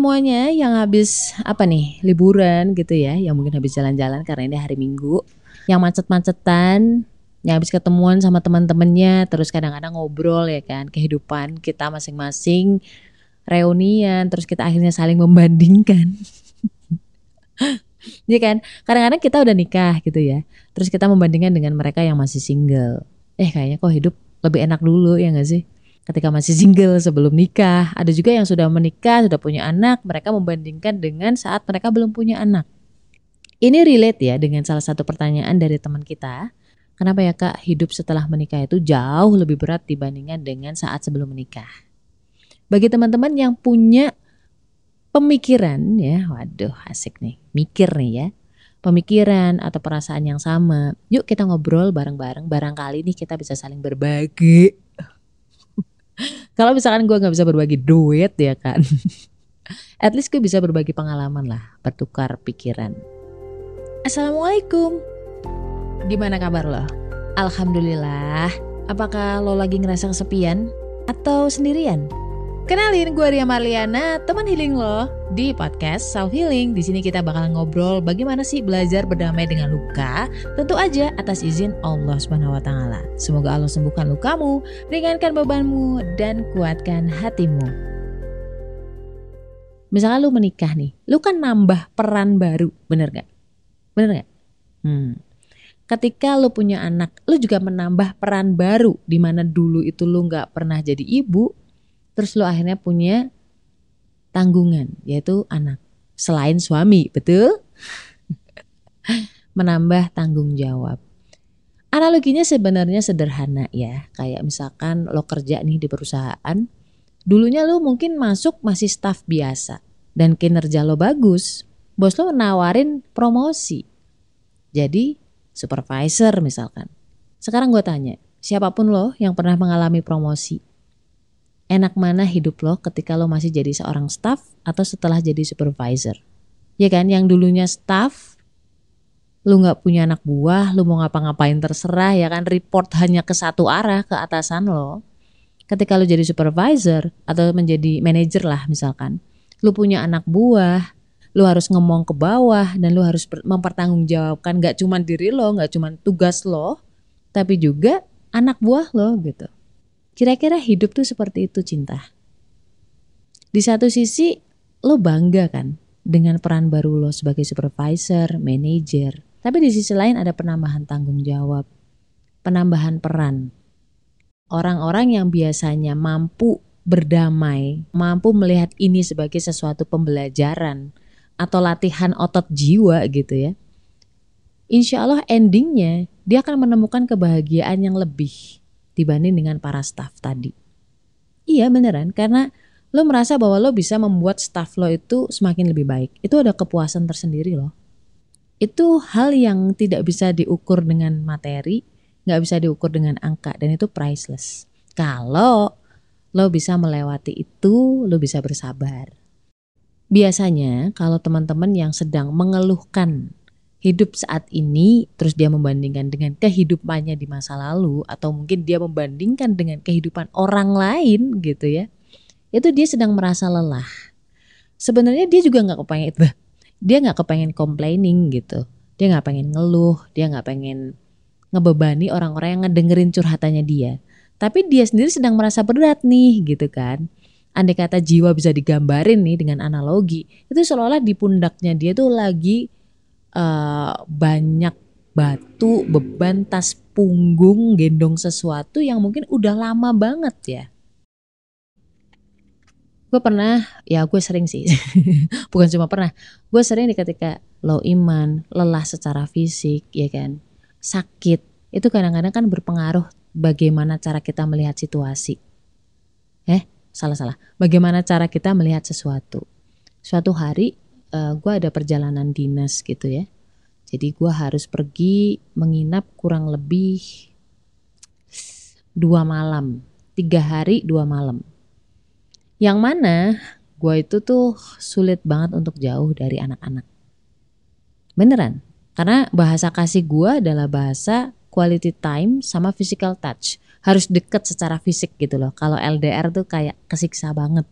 Semuanya yang habis apa nih liburan gitu ya, yang mungkin habis jalan-jalan karena ini hari Minggu, yang macet-macetan, yang habis ketemuan sama teman-temannya, terus kadang-kadang ngobrol ya kan kehidupan kita masing-masing, reunian, terus kita akhirnya saling membandingkan. Iya kan? Kadang-kadang kita udah nikah gitu ya. Terus kita membandingkan dengan mereka yang masih single. Eh kayaknya kok hidup lebih enak dulu ya gak sih? Ketika masih single sebelum nikah. Ada juga yang sudah menikah, sudah punya anak, mereka membandingkan dengan saat mereka belum punya anak. Ini relate ya dengan salah satu pertanyaan dari teman kita. Kenapa ya kak hidup setelah menikah itu jauh lebih berat dibandingkan dengan saat sebelum menikah? Bagi teman-teman yang punya pemikiran ya, waduh asik nih, mikir nih ya, pemikiran atau perasaan yang sama, yuk kita ngobrol bareng-bareng. Barangkali nih kita bisa saling berbagi kalau misalkan gue nggak bisa berbagi duit ya kan? At least gue bisa berbagi pengalaman lah bertukar pikiran. Assalamualaikum. Gimana kabar lo? Alhamdulillah. Apakah lo lagi ngerasa kesepian? Atau sendirian Kenalin gue Ria Marliana, teman healing lo di podcast Self Healing. Di sini kita bakal ngobrol bagaimana sih belajar berdamai dengan luka, tentu aja atas izin Allah Subhanahu wa taala. Semoga Allah sembuhkan lukamu, ringankan bebanmu dan kuatkan hatimu. Misalnya lu menikah nih, lu kan nambah peran baru, bener gak? Bener gak? Hmm. Ketika lu punya anak, lu juga menambah peran baru di mana dulu itu lu nggak pernah jadi ibu, terus lo akhirnya punya tanggungan yaitu anak. Selain suami betul? Menambah tanggung jawab. Analoginya sebenarnya sederhana ya. Kayak misalkan lo kerja nih di perusahaan dulunya lo mungkin masuk masih staff biasa dan kinerja lo bagus. Bos lo nawarin promosi. Jadi supervisor misalkan. Sekarang gue tanya siapa pun lo yang pernah mengalami promosi enak mana hidup lo ketika lo masih jadi seorang staff atau setelah jadi supervisor. Ya kan, yang dulunya staff, lo nggak punya anak buah, lo mau ngapa-ngapain terserah ya kan, report hanya ke satu arah ke atasan lo. Ketika lo jadi supervisor atau menjadi manajer lah misalkan, lo punya anak buah, lo harus ngomong ke bawah dan lo harus mempertanggungjawabkan gak cuma diri lo, gak cuma tugas lo, tapi juga anak buah lo gitu. Kira-kira hidup tuh seperti itu cinta. Di satu sisi lo bangga kan dengan peran baru lo sebagai supervisor, manager. Tapi di sisi lain ada penambahan tanggung jawab, penambahan peran. Orang-orang yang biasanya mampu berdamai, mampu melihat ini sebagai sesuatu pembelajaran atau latihan otot jiwa gitu ya. Insya Allah endingnya dia akan menemukan kebahagiaan yang lebih dibanding dengan para staff tadi. Iya beneran, karena lo merasa bahwa lo bisa membuat staff lo itu semakin lebih baik. Itu ada kepuasan tersendiri loh. Itu hal yang tidak bisa diukur dengan materi, nggak bisa diukur dengan angka, dan itu priceless. Kalau lo bisa melewati itu, lo bisa bersabar. Biasanya kalau teman-teman yang sedang mengeluhkan hidup saat ini terus dia membandingkan dengan kehidupannya di masa lalu atau mungkin dia membandingkan dengan kehidupan orang lain gitu ya itu dia sedang merasa lelah. Sebenarnya dia juga nggak kepengen itu. Dia nggak kepengen complaining gitu. Dia nggak pengen ngeluh dia nggak pengen ngebebani orang-orang yang ngedengerin curhatannya dia. Tapi dia sendiri sedang merasa berat nih gitu kan. Andai kata jiwa bisa digambarin nih dengan analogi itu seolah-olah di pundaknya dia tuh lagi uh, banyak batu, beban, tas punggung, gendong sesuatu yang mungkin udah lama banget ya. Gue pernah, ya gue sering sih, bukan cuma pernah, gue sering di ketika low iman, lelah secara fisik, ya kan, sakit, itu kadang-kadang kan berpengaruh bagaimana cara kita melihat situasi. Eh, salah-salah. Bagaimana cara kita melihat sesuatu. Suatu hari uh, eh, gue ada perjalanan dinas gitu ya. Jadi gue harus pergi menginap kurang lebih dua malam, tiga hari dua malam. Yang mana gue itu tuh sulit banget untuk jauh dari anak-anak. Beneran, karena bahasa kasih gue adalah bahasa quality time sama physical touch. Harus deket secara fisik gitu loh. Kalau LDR tuh kayak kesiksa banget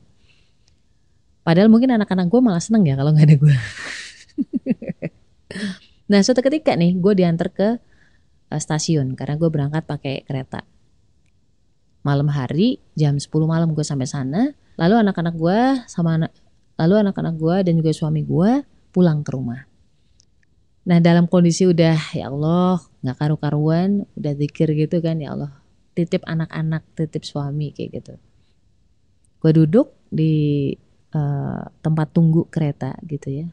Padahal mungkin anak-anak gue malah seneng ya kalau nggak ada gue. nah suatu ketika nih gue diantar ke uh, stasiun karena gue berangkat pakai kereta. Malam hari jam 10 malam gue sampai sana. Lalu anak-anak gue sama anak lalu anak-anak gue dan juga suami gue pulang ke rumah. Nah dalam kondisi udah ya Allah nggak karu-karuan, udah zikir gitu kan ya Allah titip anak-anak, titip suami kayak gitu. Gue duduk di uh, tempat tunggu kereta gitu ya.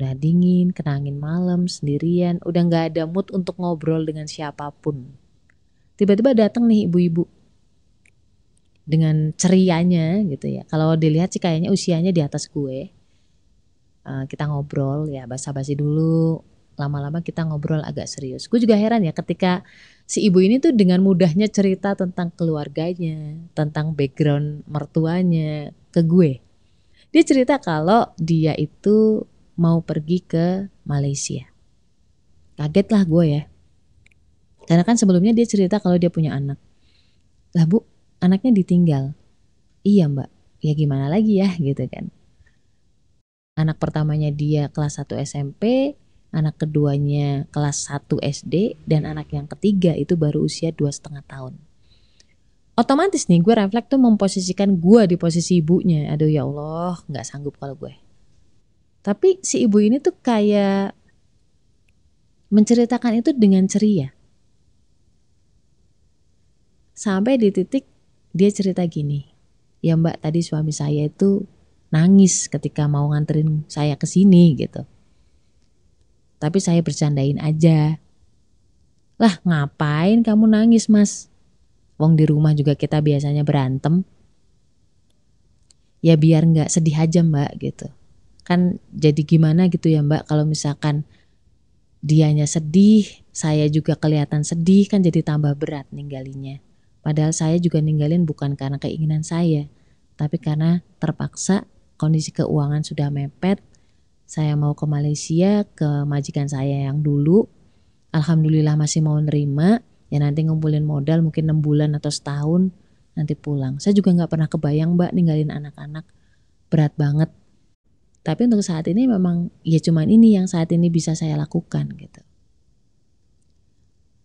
Udah dingin, kenangin malam sendirian, udah nggak ada mood untuk ngobrol dengan siapa pun. Tiba-tiba datang nih ibu-ibu dengan cerianya gitu ya. Kalau dilihat sih kayaknya usianya di atas gue. Uh, kita ngobrol ya basa-basi dulu, lama-lama kita ngobrol agak serius. Gue juga heran ya ketika si ibu ini tuh dengan mudahnya cerita tentang keluarganya, tentang background mertuanya ke gue. Dia cerita kalau dia itu mau pergi ke Malaysia. Kaget lah gue ya. Karena kan sebelumnya dia cerita kalau dia punya anak. Lah bu, anaknya ditinggal. Iya mbak, ya gimana lagi ya gitu kan. Anak pertamanya dia kelas 1 SMP, anak keduanya kelas 1 SD dan anak yang ketiga itu baru usia dua setengah tahun. Otomatis nih gue refleks tuh memposisikan gue di posisi ibunya. Aduh ya Allah nggak sanggup kalau gue. Tapi si ibu ini tuh kayak menceritakan itu dengan ceria. Sampai di titik dia cerita gini, ya mbak tadi suami saya itu nangis ketika mau nganterin saya ke sini gitu. Tapi saya bercandain aja. Lah ngapain kamu nangis mas? Wong di rumah juga kita biasanya berantem. Ya biar nggak sedih aja mbak gitu. Kan jadi gimana gitu ya mbak kalau misalkan dianya sedih, saya juga kelihatan sedih kan jadi tambah berat ninggalinya. Padahal saya juga ninggalin bukan karena keinginan saya, tapi karena terpaksa kondisi keuangan sudah mepet, saya mau ke Malaysia ke majikan saya yang dulu alhamdulillah masih mau nerima ya nanti ngumpulin modal mungkin enam bulan atau setahun nanti pulang. Saya juga nggak pernah kebayang mbak ninggalin anak-anak. Berat banget. Tapi untuk saat ini memang ya cuman ini yang saat ini bisa saya lakukan gitu.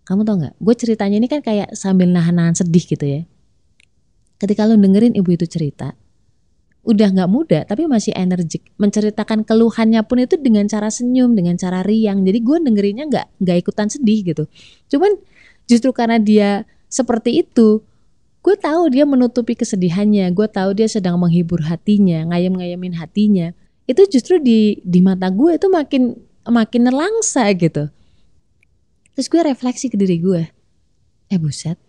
Kamu tau nggak? Gue ceritanya ini kan kayak sambil nahan-nahan sedih gitu ya. Ketika lo dengerin ibu itu cerita udah nggak muda tapi masih energik. Menceritakan keluhannya pun itu dengan cara senyum dengan cara riang. Jadi gue dengerinnya nggak nggak ikutan sedih gitu. Cuman justru karena dia seperti itu gue tahu dia menutupi kesedihannya gue tahu dia sedang menghibur hatinya ngayem ngayemin hatinya. Itu justru di di mata gue itu makin makin nelangsa gitu. Terus gue refleksi ke diri gue eh buset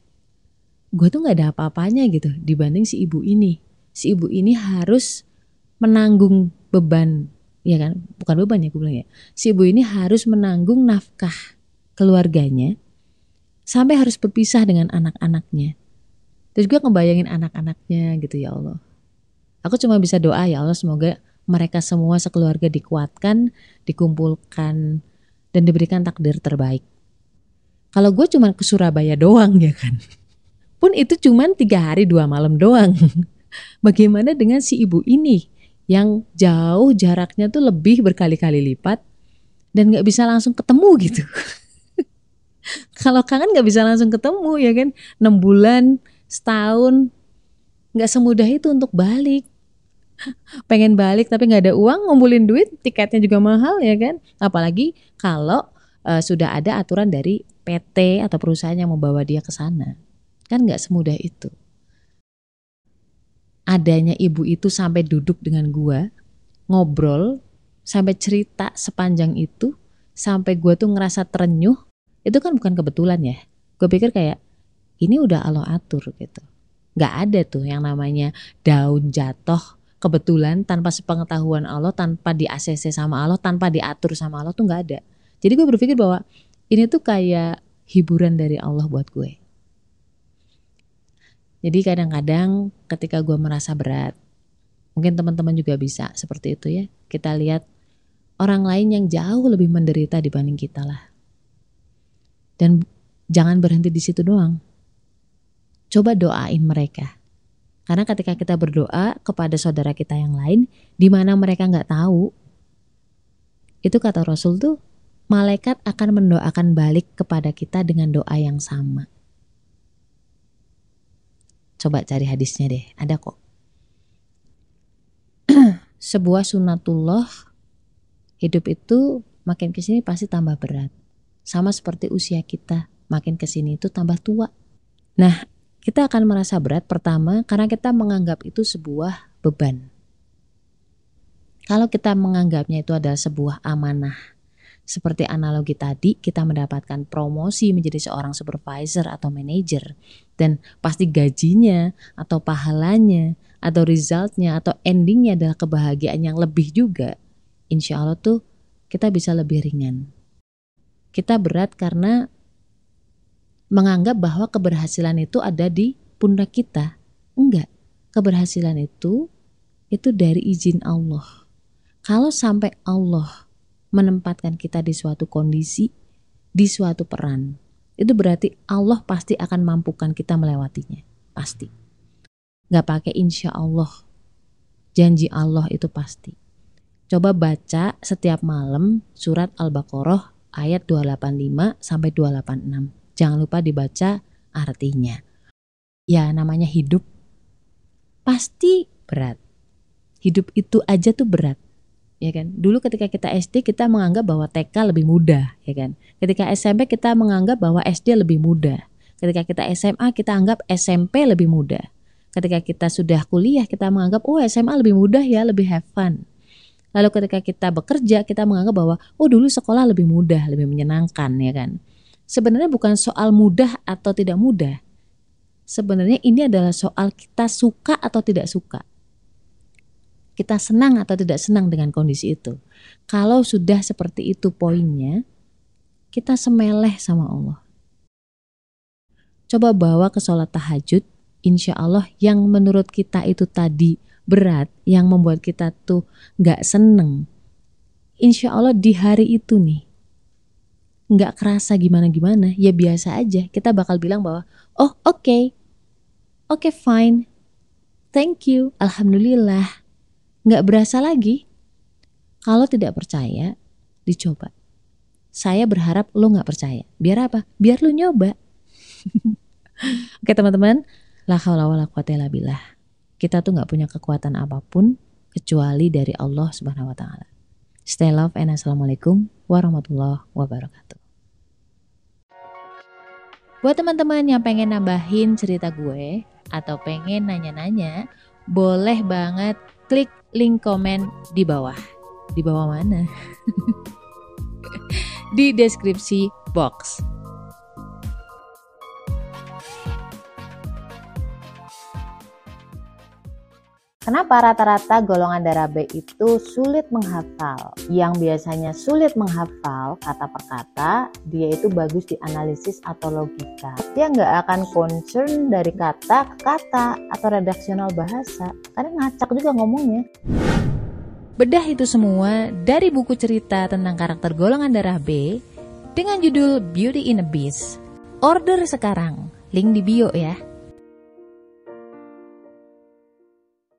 gue tuh nggak ada apa-apanya gitu dibanding si ibu ini. Si ibu ini harus menanggung beban ya kan? Bukan beban ya gue bilang ya. Si ibu ini harus menanggung nafkah keluarganya sampai harus berpisah dengan anak-anaknya. Terus gue ngebayangin anak-anaknya gitu ya Allah. Aku cuma bisa doa ya Allah semoga mereka semua sekeluarga dikuatkan dikumpulkan dan diberikan takdir terbaik. Kalau gue cuma ke Surabaya doang ya kan? Pun itu cuma tiga hari dua malam doang. Bagaimana dengan si ibu ini yang jauh jaraknya tuh lebih berkali-kali lipat dan nggak bisa langsung ketemu gitu. Kalau kangen nggak bisa langsung ketemu ya kan, enam bulan, setahun, nggak semudah itu untuk balik. Pengen balik tapi nggak ada uang, ngumpulin duit, tiketnya juga mahal ya kan. Apalagi kalau uh, sudah ada aturan dari PT atau perusahaan yang membawa dia ke sana, kan nggak semudah itu adanya ibu itu sampai duduk dengan gua ngobrol sampai cerita sepanjang itu sampai gua tuh ngerasa terenyuh itu kan bukan kebetulan ya gue pikir kayak ini udah Allah atur gitu nggak ada tuh yang namanya daun jatuh kebetulan tanpa sepengetahuan Allah tanpa di ACC sama Allah tanpa diatur sama Allah tuh nggak ada jadi gue berpikir bahwa ini tuh kayak hiburan dari Allah buat gue jadi kadang-kadang ketika gue merasa berat, mungkin teman-teman juga bisa seperti itu ya. Kita lihat orang lain yang jauh lebih menderita dibanding kita lah. Dan jangan berhenti di situ doang. Coba doain mereka. Karena ketika kita berdoa kepada saudara kita yang lain, di mana mereka nggak tahu, itu kata Rasul tuh, malaikat akan mendoakan balik kepada kita dengan doa yang sama. Coba cari hadisnya deh, ada kok. Sebuah sunatullah hidup itu makin ke sini pasti tambah berat. Sama seperti usia kita, makin ke sini itu tambah tua. Nah, kita akan merasa berat pertama karena kita menganggap itu sebuah beban. Kalau kita menganggapnya itu adalah sebuah amanah, seperti analogi tadi, kita mendapatkan promosi menjadi seorang supervisor atau manager, dan pasti gajinya atau pahalanya atau resultnya atau endingnya adalah kebahagiaan yang lebih juga. Insya Allah tuh kita bisa lebih ringan. Kita berat karena menganggap bahwa keberhasilan itu ada di pundak kita. Enggak. Keberhasilan itu itu dari izin Allah. Kalau sampai Allah menempatkan kita di suatu kondisi, di suatu peran, itu berarti Allah pasti akan mampukan kita melewatinya. Pasti. Nggak pakai insya Allah. Janji Allah itu pasti. Coba baca setiap malam surat Al-Baqarah ayat 285 sampai 286 jangan lupa dibaca artinya. Ya, namanya hidup pasti berat. Hidup itu aja tuh berat. Ya kan? Dulu ketika kita SD kita menganggap bahwa TK lebih mudah, ya kan? Ketika SMP kita menganggap bahwa SD lebih mudah. Ketika kita SMA kita anggap SMP lebih mudah. Ketika kita sudah kuliah kita menganggap oh SMA lebih mudah ya, lebih have fun. Lalu ketika kita bekerja kita menganggap bahwa oh dulu sekolah lebih mudah, lebih menyenangkan ya kan sebenarnya bukan soal mudah atau tidak mudah. Sebenarnya ini adalah soal kita suka atau tidak suka. Kita senang atau tidak senang dengan kondisi itu. Kalau sudah seperti itu poinnya, kita semeleh sama Allah. Coba bawa ke sholat tahajud, insya Allah yang menurut kita itu tadi berat, yang membuat kita tuh gak seneng. Insya Allah di hari itu nih, nggak kerasa gimana-gimana, ya biasa aja. Kita bakal bilang bahwa, oh oke, okay. oke okay, fine, thank you, alhamdulillah. Nggak berasa lagi. Kalau tidak percaya, dicoba. Saya berharap lo nggak percaya. Biar apa? Biar lo nyoba. oke teman-teman, la haula wala quwata billah. Kita tuh nggak punya kekuatan apa pun kecuali dari Allah Subhanahu wa taala. Stay love and assalamualaikum warahmatullahi wabarakatuh. Buat teman-teman yang pengen nambahin cerita gue atau pengen nanya-nanya, boleh banget klik link komen di bawah. Di bawah mana? di deskripsi box. Kenapa rata-rata golongan darah B itu sulit menghafal? Yang biasanya sulit menghafal kata per kata, dia itu bagus di analisis atau logika. Dia nggak akan concern dari kata ke kata atau redaksional bahasa, karena ngacak juga ngomongnya. Bedah itu semua dari buku cerita tentang karakter golongan darah B dengan judul Beauty in a Beast. Order sekarang, link di bio ya.